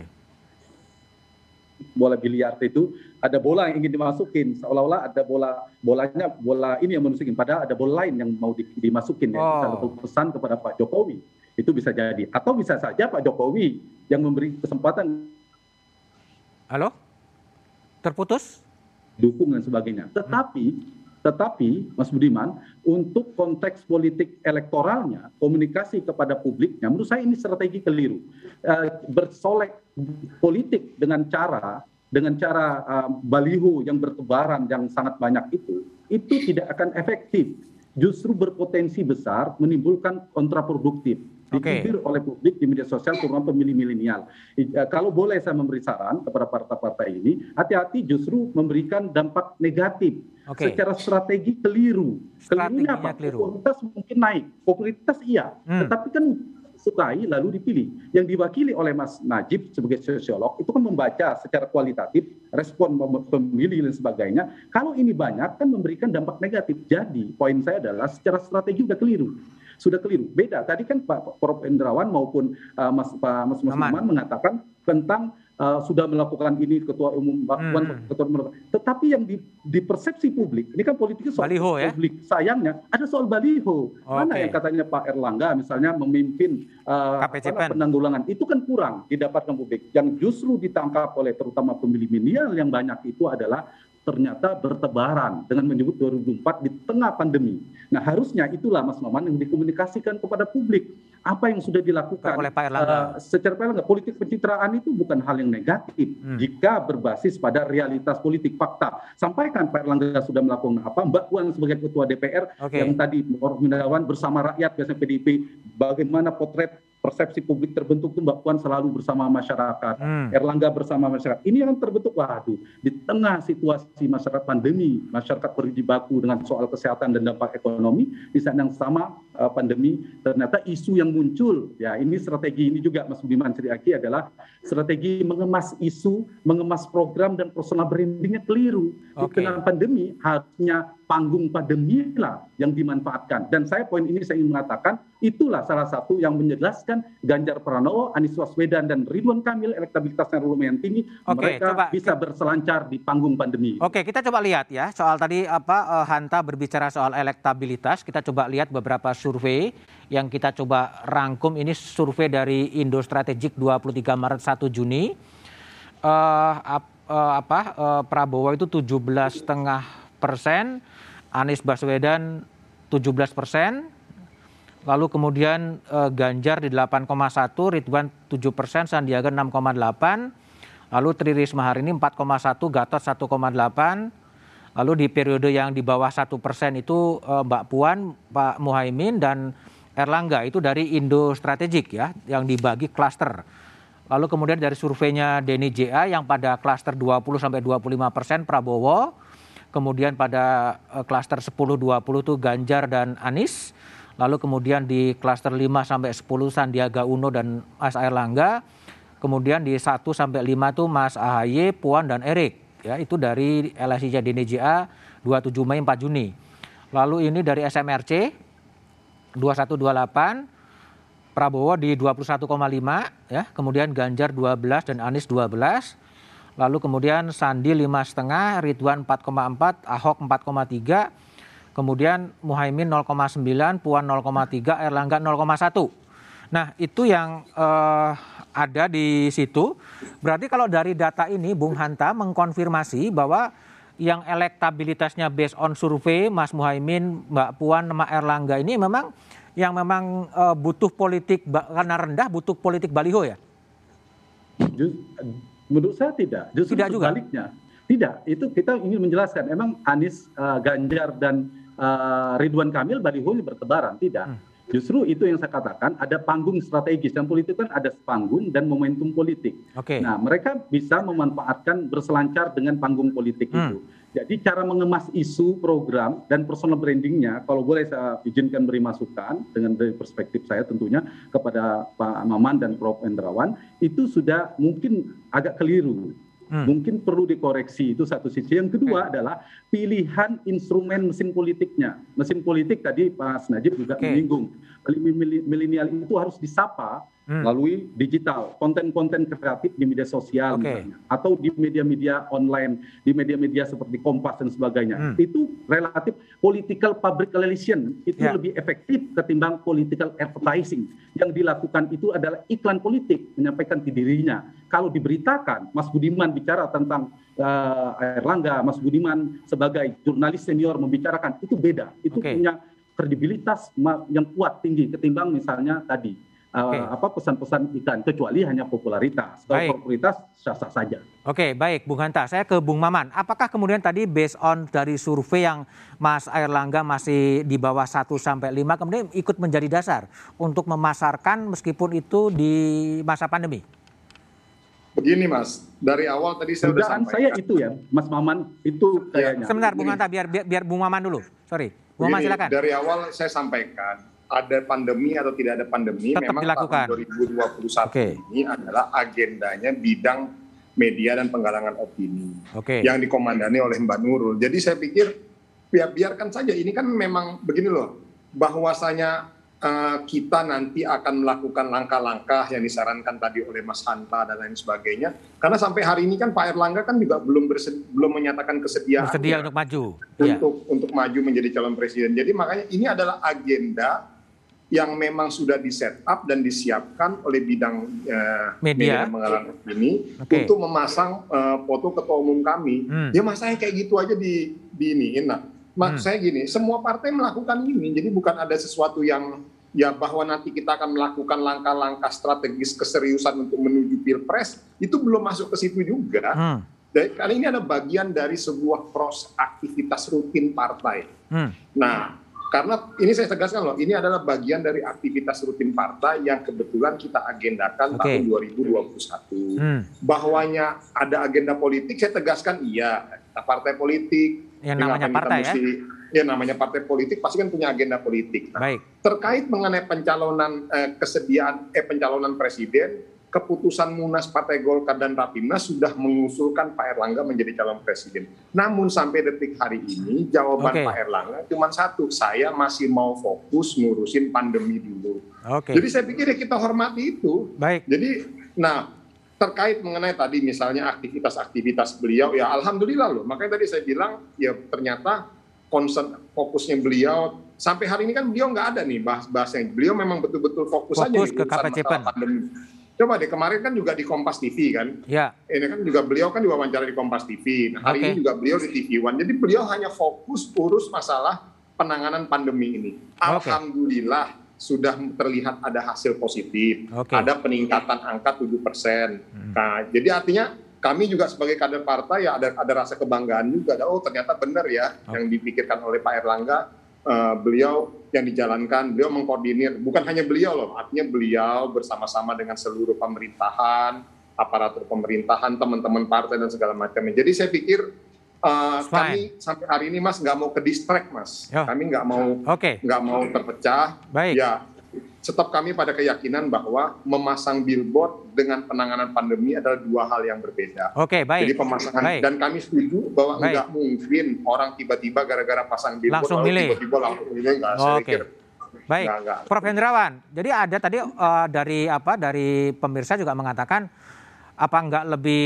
bola biliar itu ada bola yang ingin dimasukin seolah-olah ada bola bolanya bola ini yang masukin padahal ada bola lain yang mau dimasukin ya oh. pesan kepada Pak Jokowi itu bisa jadi atau bisa saja Pak Jokowi yang memberi kesempatan halo terputus dukung dan sebagainya tetapi tetapi Mas Budiman untuk konteks politik elektoralnya komunikasi kepada publiknya menurut saya ini strategi keliru. Uh, bersolek politik dengan cara dengan cara uh, baliho yang bertebaran yang sangat banyak itu itu tidak akan efektif. Justru berpotensi besar menimbulkan kontraproduktif okay. oleh publik di media sosial terutama pemilih milenial. Eh, kalau boleh saya memberi saran kepada partai-partai ini, hati-hati justru memberikan dampak negatif okay. secara strategi keliru. Kelirunya apa? Keliru. Popularitas mungkin naik, popularitas iya, hmm. tetapi kan sukai lalu dipilih. Yang diwakili oleh Mas Najib sebagai sosiolog itu kan membaca secara kualitatif respon pemilih dan sebagainya. Kalau ini banyak kan memberikan dampak negatif. Jadi poin saya adalah secara strategi sudah keliru. Sudah keliru. Beda. Tadi kan Pak Prof Indrawan maupun uh, Mas Pak Mas Mas mengatakan tentang uh, sudah melakukan ini ketua umum hmm. ketua umum tetapi yang di, di persepsi publik ini kan politiknya soal baliho, ya? publik sayangnya ada soal baliho okay. mana yang katanya Pak Erlangga misalnya memimpin uh, penanggulangan itu kan kurang didapatkan publik yang justru ditangkap oleh terutama pemilih milenial yang banyak itu adalah ternyata bertebaran dengan menyebut 2004 di tengah pandemi. Nah harusnya itulah Mas Maman yang dikomunikasikan kepada publik apa yang sudah dilakukan oleh Pak Erlangga. Uh, secara Pak Erlangga, politik pencitraan itu bukan hal yang negatif hmm. jika berbasis pada realitas politik fakta. Sampaikan Pak Erlangga sudah melakukan apa, Mbak Puan sebagai ketua DPR okay. yang tadi Prof. bersama rakyat biasanya PDIP, bagaimana potret persepsi publik terbentuk itu Mbak Puan selalu bersama masyarakat, hmm. Erlangga bersama masyarakat. Ini yang terbentuk, waduh, di tengah situasi masyarakat pandemi, masyarakat berjibaku dengan soal kesehatan dan dampak ekonomi, di saat yang sama uh, pandemi, ternyata isu yang muncul, ya ini strategi ini juga Mas Budiman Ceriaki adalah strategi mengemas isu, mengemas program dan personal brandingnya keliru. Okay. Di tengah pandemi harusnya panggung pandemi lah yang dimanfaatkan. Dan saya poin ini saya ingin mengatakan itulah salah satu yang menjelaskan Ganjar Pranowo, Anies Waswedan dan Ridwan Kamil elektabilitasnya lumayan tinggi, Oke, mereka coba, bisa berselancar di panggung pandemi. Oke, kita coba lihat ya soal tadi apa uh, Hanta berbicara soal elektabilitas. Kita coba lihat beberapa survei yang kita coba rangkum ini survei dari Indo Strategik 23 Maret 1 Juni. Uh, ap, uh, apa uh, Prabowo itu 17 setengah persen, Anies Baswedan 17 persen, lalu kemudian eh, Ganjar di 8,1, Ridwan 7 persen, Sandiaga 6,8, lalu Tri Risma hari ini 4,1, Gatot 1,8, lalu di periode yang di bawah satu persen itu eh, Mbak Puan, Pak Muhaimin dan Erlangga itu dari Indo Strategik ya, yang dibagi klaster. Lalu kemudian dari surveinya Denny JA yang pada klaster 20 sampai 25 persen Prabowo, kemudian pada uh, klaster 10-20 itu Ganjar dan Anies, lalu kemudian di klaster 5 sampai 10 Sandiaga Uno dan Mas Erlangga, kemudian di 1 sampai 5 itu Mas AHY, Puan dan Erik. Ya, itu dari LSI DNJA 27 Mei 4 Juni. Lalu ini dari SMRC 2128 Prabowo di 21,5 ya, kemudian Ganjar 12 dan Anies 12. Lalu kemudian Sandi lima setengah, Ridwan 4,4, Ahok 4,3, kemudian Muhaimin 0,9, Puan 0,3, Erlangga 0,1. Nah itu yang uh, ada di situ. Berarti kalau dari data ini Bung Hanta mengkonfirmasi bahwa yang elektabilitasnya based on survei Mas Muhaimin, Mbak Puan, Mbak Erlangga ini memang yang memang uh, butuh politik karena rendah butuh politik baliho ya? Menurut saya tidak, justru tidak sebaliknya. Juga. Tidak, itu kita ingin menjelaskan. Emang Anies, uh, Ganjar dan uh, Ridwan Kamil baliho bertebaran, tidak. Hmm. Justru itu yang saya katakan ada panggung strategis dan politik kan ada panggung dan momentum politik. Okay. Nah mereka bisa memanfaatkan berselancar dengan panggung politik hmm. itu. Jadi cara mengemas isu program dan personal brandingnya, kalau boleh saya izinkan beri masukan dengan dari perspektif saya tentunya kepada Pak Maman dan Prof. Endrawan, itu sudah mungkin agak keliru. Hmm. Mungkin perlu dikoreksi itu satu sisi. Yang kedua okay. adalah pilihan instrumen mesin politiknya. Mesin politik tadi Pak Najib juga okay. menyinggung. Milenial itu harus disapa hmm. melalui digital, konten-konten kreatif di media sosial okay. misalnya, atau di media-media online, di media-media seperti Kompas dan sebagainya. Hmm. Itu relatif political public relation itu yeah. lebih efektif ketimbang political advertising. Yang dilakukan itu adalah iklan politik menyampaikan ke dirinya. Kalau diberitakan Mas Budiman bicara tentang uh, Erlangga, Mas Budiman sebagai jurnalis senior membicarakan itu beda. Itu okay. punya kredibilitas yang kuat tinggi ketimbang misalnya tadi okay. apa pesan-pesan ikan kecuali hanya popularitas. Kalau popularitas sah-sah saja. Oke, okay, baik Bung Hanta. Saya ke Bung Maman. Apakah kemudian tadi based on dari survei yang Mas Airlangga masih di bawah 1 sampai 5 kemudian ikut menjadi dasar untuk memasarkan meskipun itu di masa pandemi? Begini Mas, dari awal tadi saya sudah sampaikan. saya itu ya, Mas Maman itu kayaknya. Sebentar Bung Hanta biar, biar biar Bung Maman dulu. Sorry. Silakan. Dari awal saya sampaikan ada pandemi atau tidak ada pandemi, Tetap memang dilakukan. tahun 2021 okay. ini adalah agendanya bidang media dan penggalangan opini okay. yang dikomandani oleh Mbak Nurul. Jadi saya pikir ya biarkan saja ini kan memang begini loh, bahwasanya uh, kita nanti akan melakukan langkah-langkah yang disarankan tadi oleh Mas Hanta dan lain sebagainya. Karena sampai hari ini kan Pak Erlangga kan juga belum belum menyatakan kesediaan bersedia untuk maju untuk ya. untuk maju menjadi calon presiden. Jadi makanya ini adalah agenda yang memang sudah di set up dan disiapkan oleh bidang uh, media, media ini okay. untuk memasang uh, foto ketua umum kami. Hmm. Ya mas saya kayak gitu aja di di ini. Nah, mas hmm. saya gini, semua partai melakukan ini, jadi bukan ada sesuatu yang ya bahwa nanti kita akan melakukan langkah-langkah strategis keseriusan untuk menuju pilpres itu belum masuk ke situ juga. Hmm. Dan kali ini ada bagian dari sebuah proses aktivitas rutin partai. Hmm. Nah, karena ini saya tegaskan loh, ini adalah bagian dari aktivitas rutin partai yang kebetulan kita agendakan okay. tahun 2021. Hmm. Bahwanya ada agenda politik, saya tegaskan iya, kita partai politik. Yang namanya partai ya? mesti, ya? Ya namanya partai politik pasti kan punya agenda politik. Nah, Baik. Terkait mengenai pencalonan eh, kesediaan eh pencalonan presiden, keputusan Munas Partai Golkar dan Rapimnas sudah mengusulkan Pak Erlangga menjadi calon presiden. Namun sampai detik hari ini jawaban Oke. Pak Erlangga cuma satu, saya masih mau fokus ngurusin pandemi dulu. Oke. Jadi saya pikir ya kita hormati itu. Baik. Jadi, nah terkait mengenai tadi misalnya aktivitas-aktivitas beliau, ya alhamdulillah loh. Makanya tadi saya bilang, ya ternyata concern fokusnya beliau sampai hari ini kan beliau nggak ada nih bahas-bahasnya. Beliau memang betul-betul fokus, aja Fokus nih ke KPCPEN. pandemi. Coba deh kemarin kan juga di Kompas TV kan, Ya. ini kan juga beliau kan diwawancara di Kompas TV. Nah, hari Oke. ini juga beliau di TV One. Jadi beliau hanya fokus urus masalah penanganan pandemi ini. Oke. Alhamdulillah sudah terlihat ada hasil positif, Oke. ada peningkatan angka 7 persen. Hmm. Nah, jadi artinya kami juga sebagai kader partai ya ada ada rasa kebanggaan juga. Oh ternyata benar ya Oke. yang dipikirkan oleh Pak Erlangga. eh, beliau yang dijalankan, beliau mengkoordinir. Bukan hanya beliau loh, artinya beliau bersama-sama dengan seluruh pemerintahan, aparatur pemerintahan, teman-teman partai dan segala macamnya. Jadi saya pikir eh, Fine. kami sampai hari ini Mas nggak mau ke distract Mas. Ya. Kami nggak mau nggak mau terpecah. Baik. Ya, tetap kami pada keyakinan bahwa memasang billboard dengan penanganan pandemi adalah dua hal yang berbeda. Oke, Jadi baik. pemasangan Baik. dan kami setuju bahwa Baik. nggak mungkin orang tiba-tiba gara-gara pasang billboard Langsung milih. tiba-tiba langsung milih nggak. Saya Oke. pikir Baik. nggak, nggak. Prof Hendrawan, jadi ada tadi eh, dari apa dari pemirsa juga mengatakan apa nggak lebih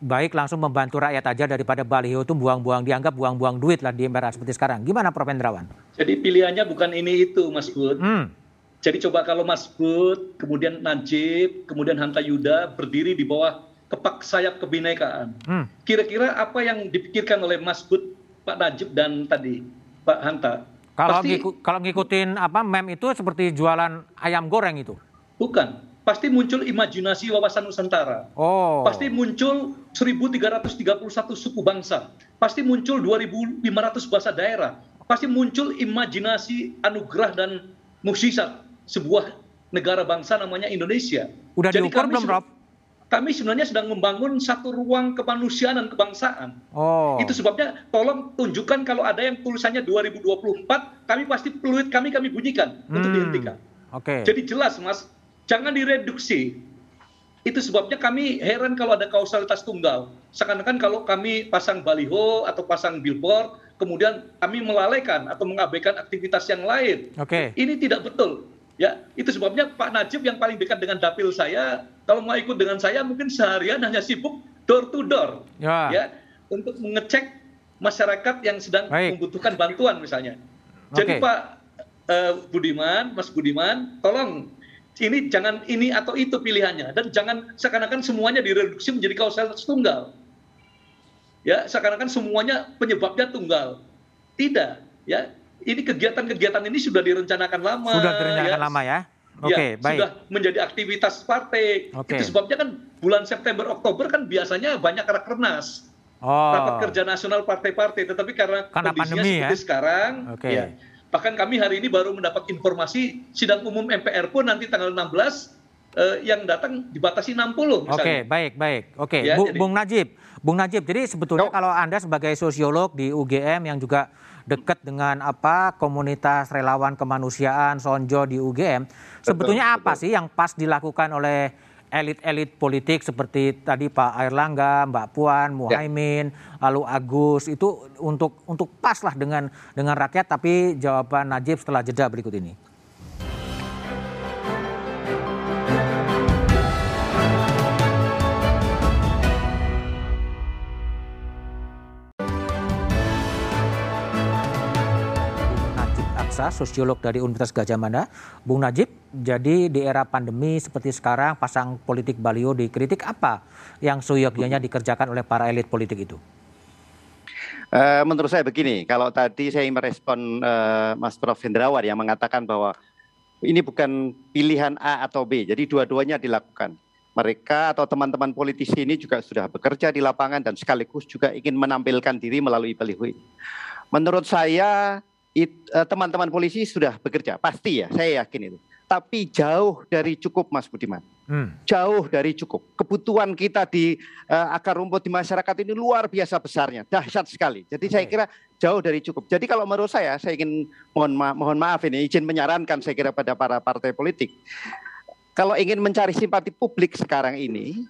baik langsung membantu rakyat aja daripada baliho itu buang-buang dianggap buang-buang duit lah di era seperti sekarang. Gimana Prof Hendrawan? Jadi pilihannya bukan ini itu, Mas Bud. Hmm. Jadi coba kalau Mas Bud, kemudian Najib, kemudian Hanta Yuda berdiri di bawah kepak sayap kebinekaan. Hmm. Kira-kira apa yang dipikirkan oleh Mas Bud, Pak Najib dan tadi Pak Hanta? Kalau Pasti- ngiku- kalau ngikutin apa mem itu seperti jualan ayam goreng itu. Bukan. Pasti muncul imajinasi wawasan Nusantara. Oh. Pasti muncul 1331 suku bangsa. Pasti muncul 2500 bahasa daerah. Pasti muncul imajinasi anugerah dan mukjizat sebuah negara bangsa namanya Indonesia. Udah Jadi diukur kami belum, Prof? Kami sebenarnya sedang membangun satu ruang kemanusiaan dan kebangsaan. Oh. Itu sebabnya tolong tunjukkan kalau ada yang tulisannya 2024, kami pasti peluit kami kami bunyikan untuk Hmm. dihentikan. Oke. Jadi jelas Mas, jangan direduksi. Itu sebabnya kami heran kalau ada kausalitas tunggal. Seakan-akan kalau kami pasang baliho atau pasang billboard, kemudian kami melalaikan atau mengabaikan aktivitas yang lain. Oke. Ini tidak betul. Ya, itu sebabnya Pak Najib yang paling dekat dengan dapil saya, kalau mau ikut dengan saya mungkin seharian hanya sibuk door to door Ya. ya untuk mengecek masyarakat yang sedang Baik. membutuhkan bantuan misalnya. Jadi Oke. Pak eh, Budiman, Mas Budiman, tolong ini jangan ini atau itu pilihannya dan jangan seakan-akan semuanya direduksi menjadi kausalitas tunggal. Ya, seakan-akan semuanya penyebabnya tunggal. Tidak, ya. Ini kegiatan-kegiatan ini sudah direncanakan lama. Sudah direncanakan ya. lama ya. Oke, Ya, baik. sudah menjadi aktivitas partai. Oke. Itu sebabnya kan bulan September Oktober kan biasanya banyak rakernas Oh. rapat kerja nasional partai-partai, tetapi karena, Karena kondisinya pandemi, seperti ya? sekarang, Oke. ya. Bahkan kami hari ini baru mendapat informasi sidang umum MPR pun nanti tanggal 16 eh, yang datang dibatasi 60 misalnya. Oke, baik, baik. Oke, Ya, Bu- jadi- Bung Najib, Bung Najib. Jadi sebetulnya Yo. kalau Anda sebagai sosiolog di UGM yang juga dekat dengan apa komunitas relawan kemanusiaan Sonjo di UGM, sebetulnya apa sih yang pas dilakukan oleh elit-elit politik seperti tadi Pak Airlangga, Mbak Puan, Muhaimin, lalu Agus itu untuk untuk pas lah dengan dengan rakyat tapi jawaban Najib setelah jeda berikut ini. Aksa, sosiolog dari Universitas Gajah Mada. Bung Najib, jadi di era pandemi seperti sekarang pasang politik Balio dikritik apa yang seyogyanya dikerjakan oleh para elit politik itu? Eh, menurut saya begini, kalau tadi saya merespon eh, Mas Prof Hendrawan yang mengatakan bahwa ini bukan pilihan A atau B, jadi dua-duanya dilakukan. Mereka atau teman-teman politisi ini juga sudah bekerja di lapangan dan sekaligus juga ingin menampilkan diri melalui baliho. Menurut saya teman-teman polisi sudah bekerja, pasti ya, saya yakin itu. Tapi jauh dari cukup Mas Budiman Hmm. jauh dari cukup. Kebutuhan kita di eh, akar rumput di masyarakat ini luar biasa besarnya, dahsyat sekali. Jadi saya Oke. kira jauh dari cukup. Jadi kalau menurut saya, saya ingin mohon ma- mohon maaf ini izin menyarankan saya kira pada para partai politik. kalau ingin mencari simpati publik sekarang ini,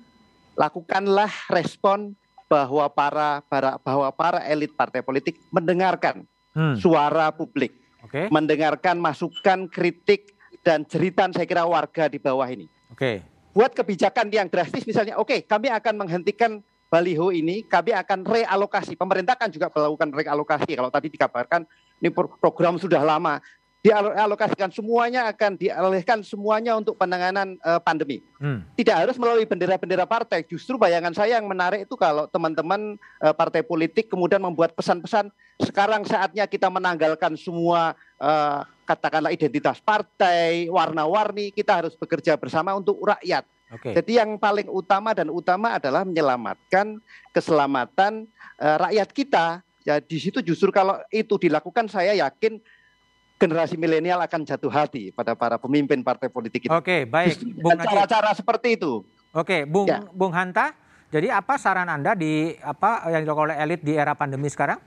lakukanlah respon bahwa para, para bahwa para elit partai politik mendengarkan hmm. suara publik, okay. mendengarkan masukan, kritik dan jeritan saya kira warga di bawah ini. Oke. Okay. Buat kebijakan yang drastis misalnya, oke, okay, kami akan menghentikan baliho ini, kami akan realokasi. Pemerintah kan juga melakukan realokasi. Kalau tadi dikabarkan ini program sudah lama dialokasikan semuanya akan dialihkan semuanya untuk penanganan uh, pandemi. Hmm. Tidak harus melalui bendera-bendera partai. Justru bayangan saya yang menarik itu kalau teman-teman uh, partai politik kemudian membuat pesan-pesan sekarang saatnya kita menanggalkan semua uh, katakanlah identitas partai, warna-warni, kita harus bekerja bersama untuk rakyat. Okay. Jadi yang paling utama dan utama adalah menyelamatkan keselamatan uh, rakyat kita. Ya di situ justru kalau itu dilakukan saya yakin generasi milenial akan jatuh hati pada para pemimpin partai politik itu. Oke, baik. Bung cara-cara seperti itu. Oke, Bung ya. Bung Hanta, jadi apa saran Anda di apa yang dilakukan oleh elit di era pandemi sekarang?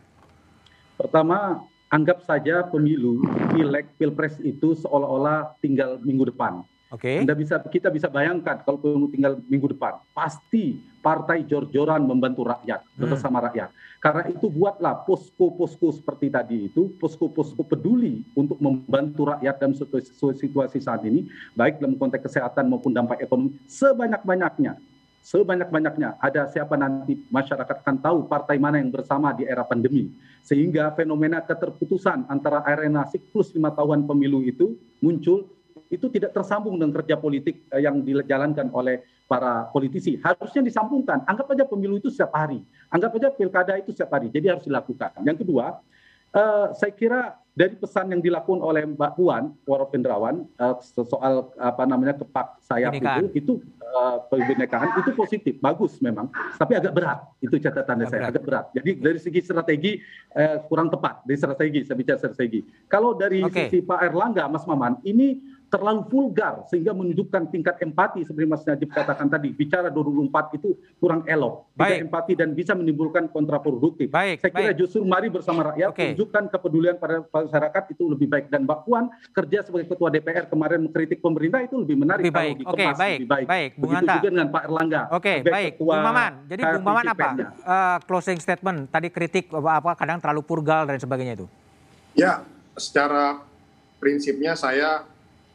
Pertama, anggap saja pemilu, pileg, pilpres itu seolah-olah tinggal minggu depan. Oke. Okay. Anda bisa kita bisa bayangkan kalau tinggal minggu depan, pasti partai jor-joran membantu rakyat hmm. bersama rakyat. Karena itu buatlah posko-posko seperti tadi itu, posko-posko peduli untuk membantu rakyat dalam situasi saat ini, baik dalam konteks kesehatan maupun dampak ekonomi sebanyak-banyaknya. Sebanyak-banyaknya ada siapa nanti masyarakat akan tahu partai mana yang bersama di era pandemi. Sehingga fenomena keterputusan antara arena siklus lima tahunan pemilu itu muncul itu tidak tersambung dengan kerja politik eh, yang dijalankan oleh para politisi. Harusnya disambungkan. Anggap aja pemilu itu setiap hari. Anggap aja pilkada itu setiap hari. Jadi harus dilakukan. Yang kedua, uh, saya kira dari pesan yang dilakukan oleh Mbak Puan Warapendrawan uh, soal apa namanya kepak sayap itu, itu uh, itu positif, bagus memang. Tapi agak berat. Itu catatannya agak saya, berat. agak berat. Jadi dari segi strategi uh, kurang tepat. Dari strategi, saya bicara strategi. Kalau dari okay. sisi Pak Erlangga, Mas Maman, ini terlalu vulgar sehingga menunjukkan tingkat empati seperti Mas Najib katakan tadi. Bicara 2004 itu kurang elok. Tidak baik. empati dan bisa menimbulkan kontraproduktif. Baik, saya kira baik. justru mari bersama rakyat okay. tunjukkan kepedulian pada masyarakat itu lebih baik. Dan Mbak Puan kerja sebagai ketua DPR kemarin mengkritik pemerintah itu lebih menarik lebih baik. kalau dikemas okay, baik. lebih baik baik. Bung begitu juga dengan Pak Erlangga oke okay, baik. Bung Maman jadi Bung Maman apa? Uh, closing statement. Tadi kritik apa, apa kadang terlalu purgal dan sebagainya itu. Ya secara prinsipnya saya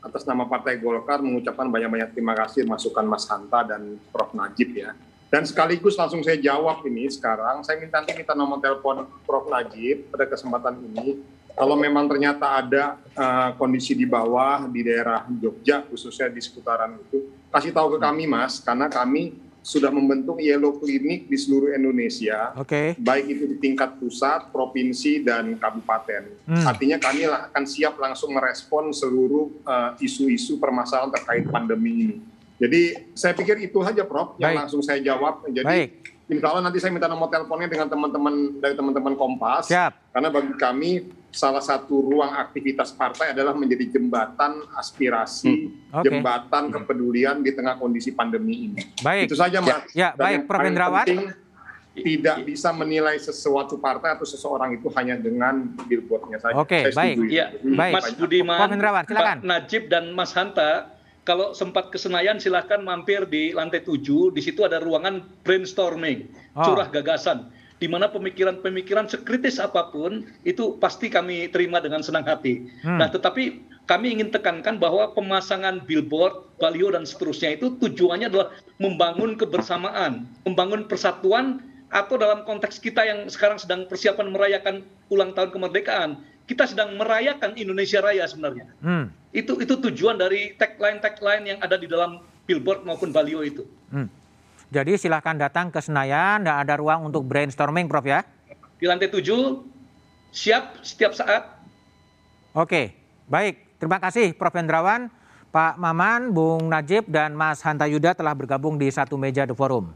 atas nama Partai Golkar mengucapkan banyak-banyak terima kasih masukan Mas Hanta dan Prof. Najib ya. Dan sekaligus langsung saya jawab ini sekarang, saya minta nanti minta nomor telepon Prof. Najib pada kesempatan ini. Kalau memang ternyata ada uh, kondisi di bawah di daerah Jogja, khususnya di seputaran itu, kasih tahu ke kami Mas, karena kami sudah membentuk yellow clinic di seluruh Indonesia, okay. baik itu di tingkat pusat, provinsi dan kabupaten. Hmm. Artinya kami akan siap langsung merespon seluruh eh, isu-isu uh, permasalahan terkait pandemi ini. Jadi saya pikir itu saja, Prof, yang langsung saya jawab. Jadi Baik. Insya Allah nanti saya minta nomor teleponnya dengan teman-teman dari teman-teman Kompas. Siap. Karena bagi kami salah satu ruang aktivitas partai adalah menjadi jembatan aspirasi, hmm. okay. jembatan kepedulian di tengah kondisi pandemi ini. Baik. Itu saja, Mas. Ya, ya baik, Prof. Tidak bisa menilai sesuatu partai atau seseorang itu hanya dengan billboardnya saja. Oke, okay, baik. Ya, baik. Mas Budiman, Pak Najib dan Mas Hanta kalau sempat ke Senayan silahkan mampir di lantai 7, di situ ada ruangan brainstorming, oh. curah gagasan, di mana pemikiran-pemikiran sekritis apa pun itu pasti kami terima dengan senang hati. Hmm. Nah, tetapi kami ingin tekankan bahwa pemasangan billboard, baliho dan seterusnya itu tujuannya adalah membangun kebersamaan, membangun persatuan atau dalam konteks kita yang sekarang sedang persiapan merayakan ulang tahun kemerdekaan, kita sedang merayakan Indonesia Raya sebenarnya. Hmm. Itu itu tujuan dari tagline tagline yang ada di dalam billboard maupun baliho itu. Hmm. Jadi silahkan datang ke Senayan, dan ada ruang untuk brainstorming, Prof ya. Di lantai 7 siap setiap saat. Oke, baik. Terima kasih Prof Hendrawan, Pak Maman, Bung Najib, dan Mas Hanta Yuda telah bergabung di satu meja The Forum.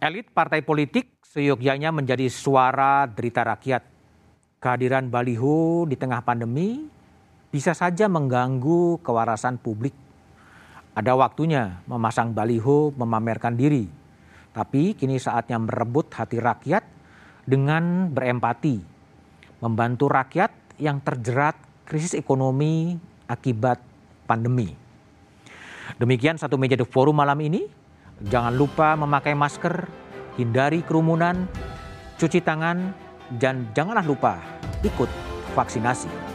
Elit partai politik seyogyanya menjadi suara derita rakyat kehadiran baliho di tengah pandemi bisa saja mengganggu kewarasan publik. Ada waktunya memasang baliho memamerkan diri, tapi kini saatnya merebut hati rakyat dengan berempati, membantu rakyat yang terjerat krisis ekonomi akibat pandemi. Demikian satu meja The Forum malam ini. Jangan lupa memakai masker, hindari kerumunan, cuci tangan, dan janganlah lupa ikut vaksinasi.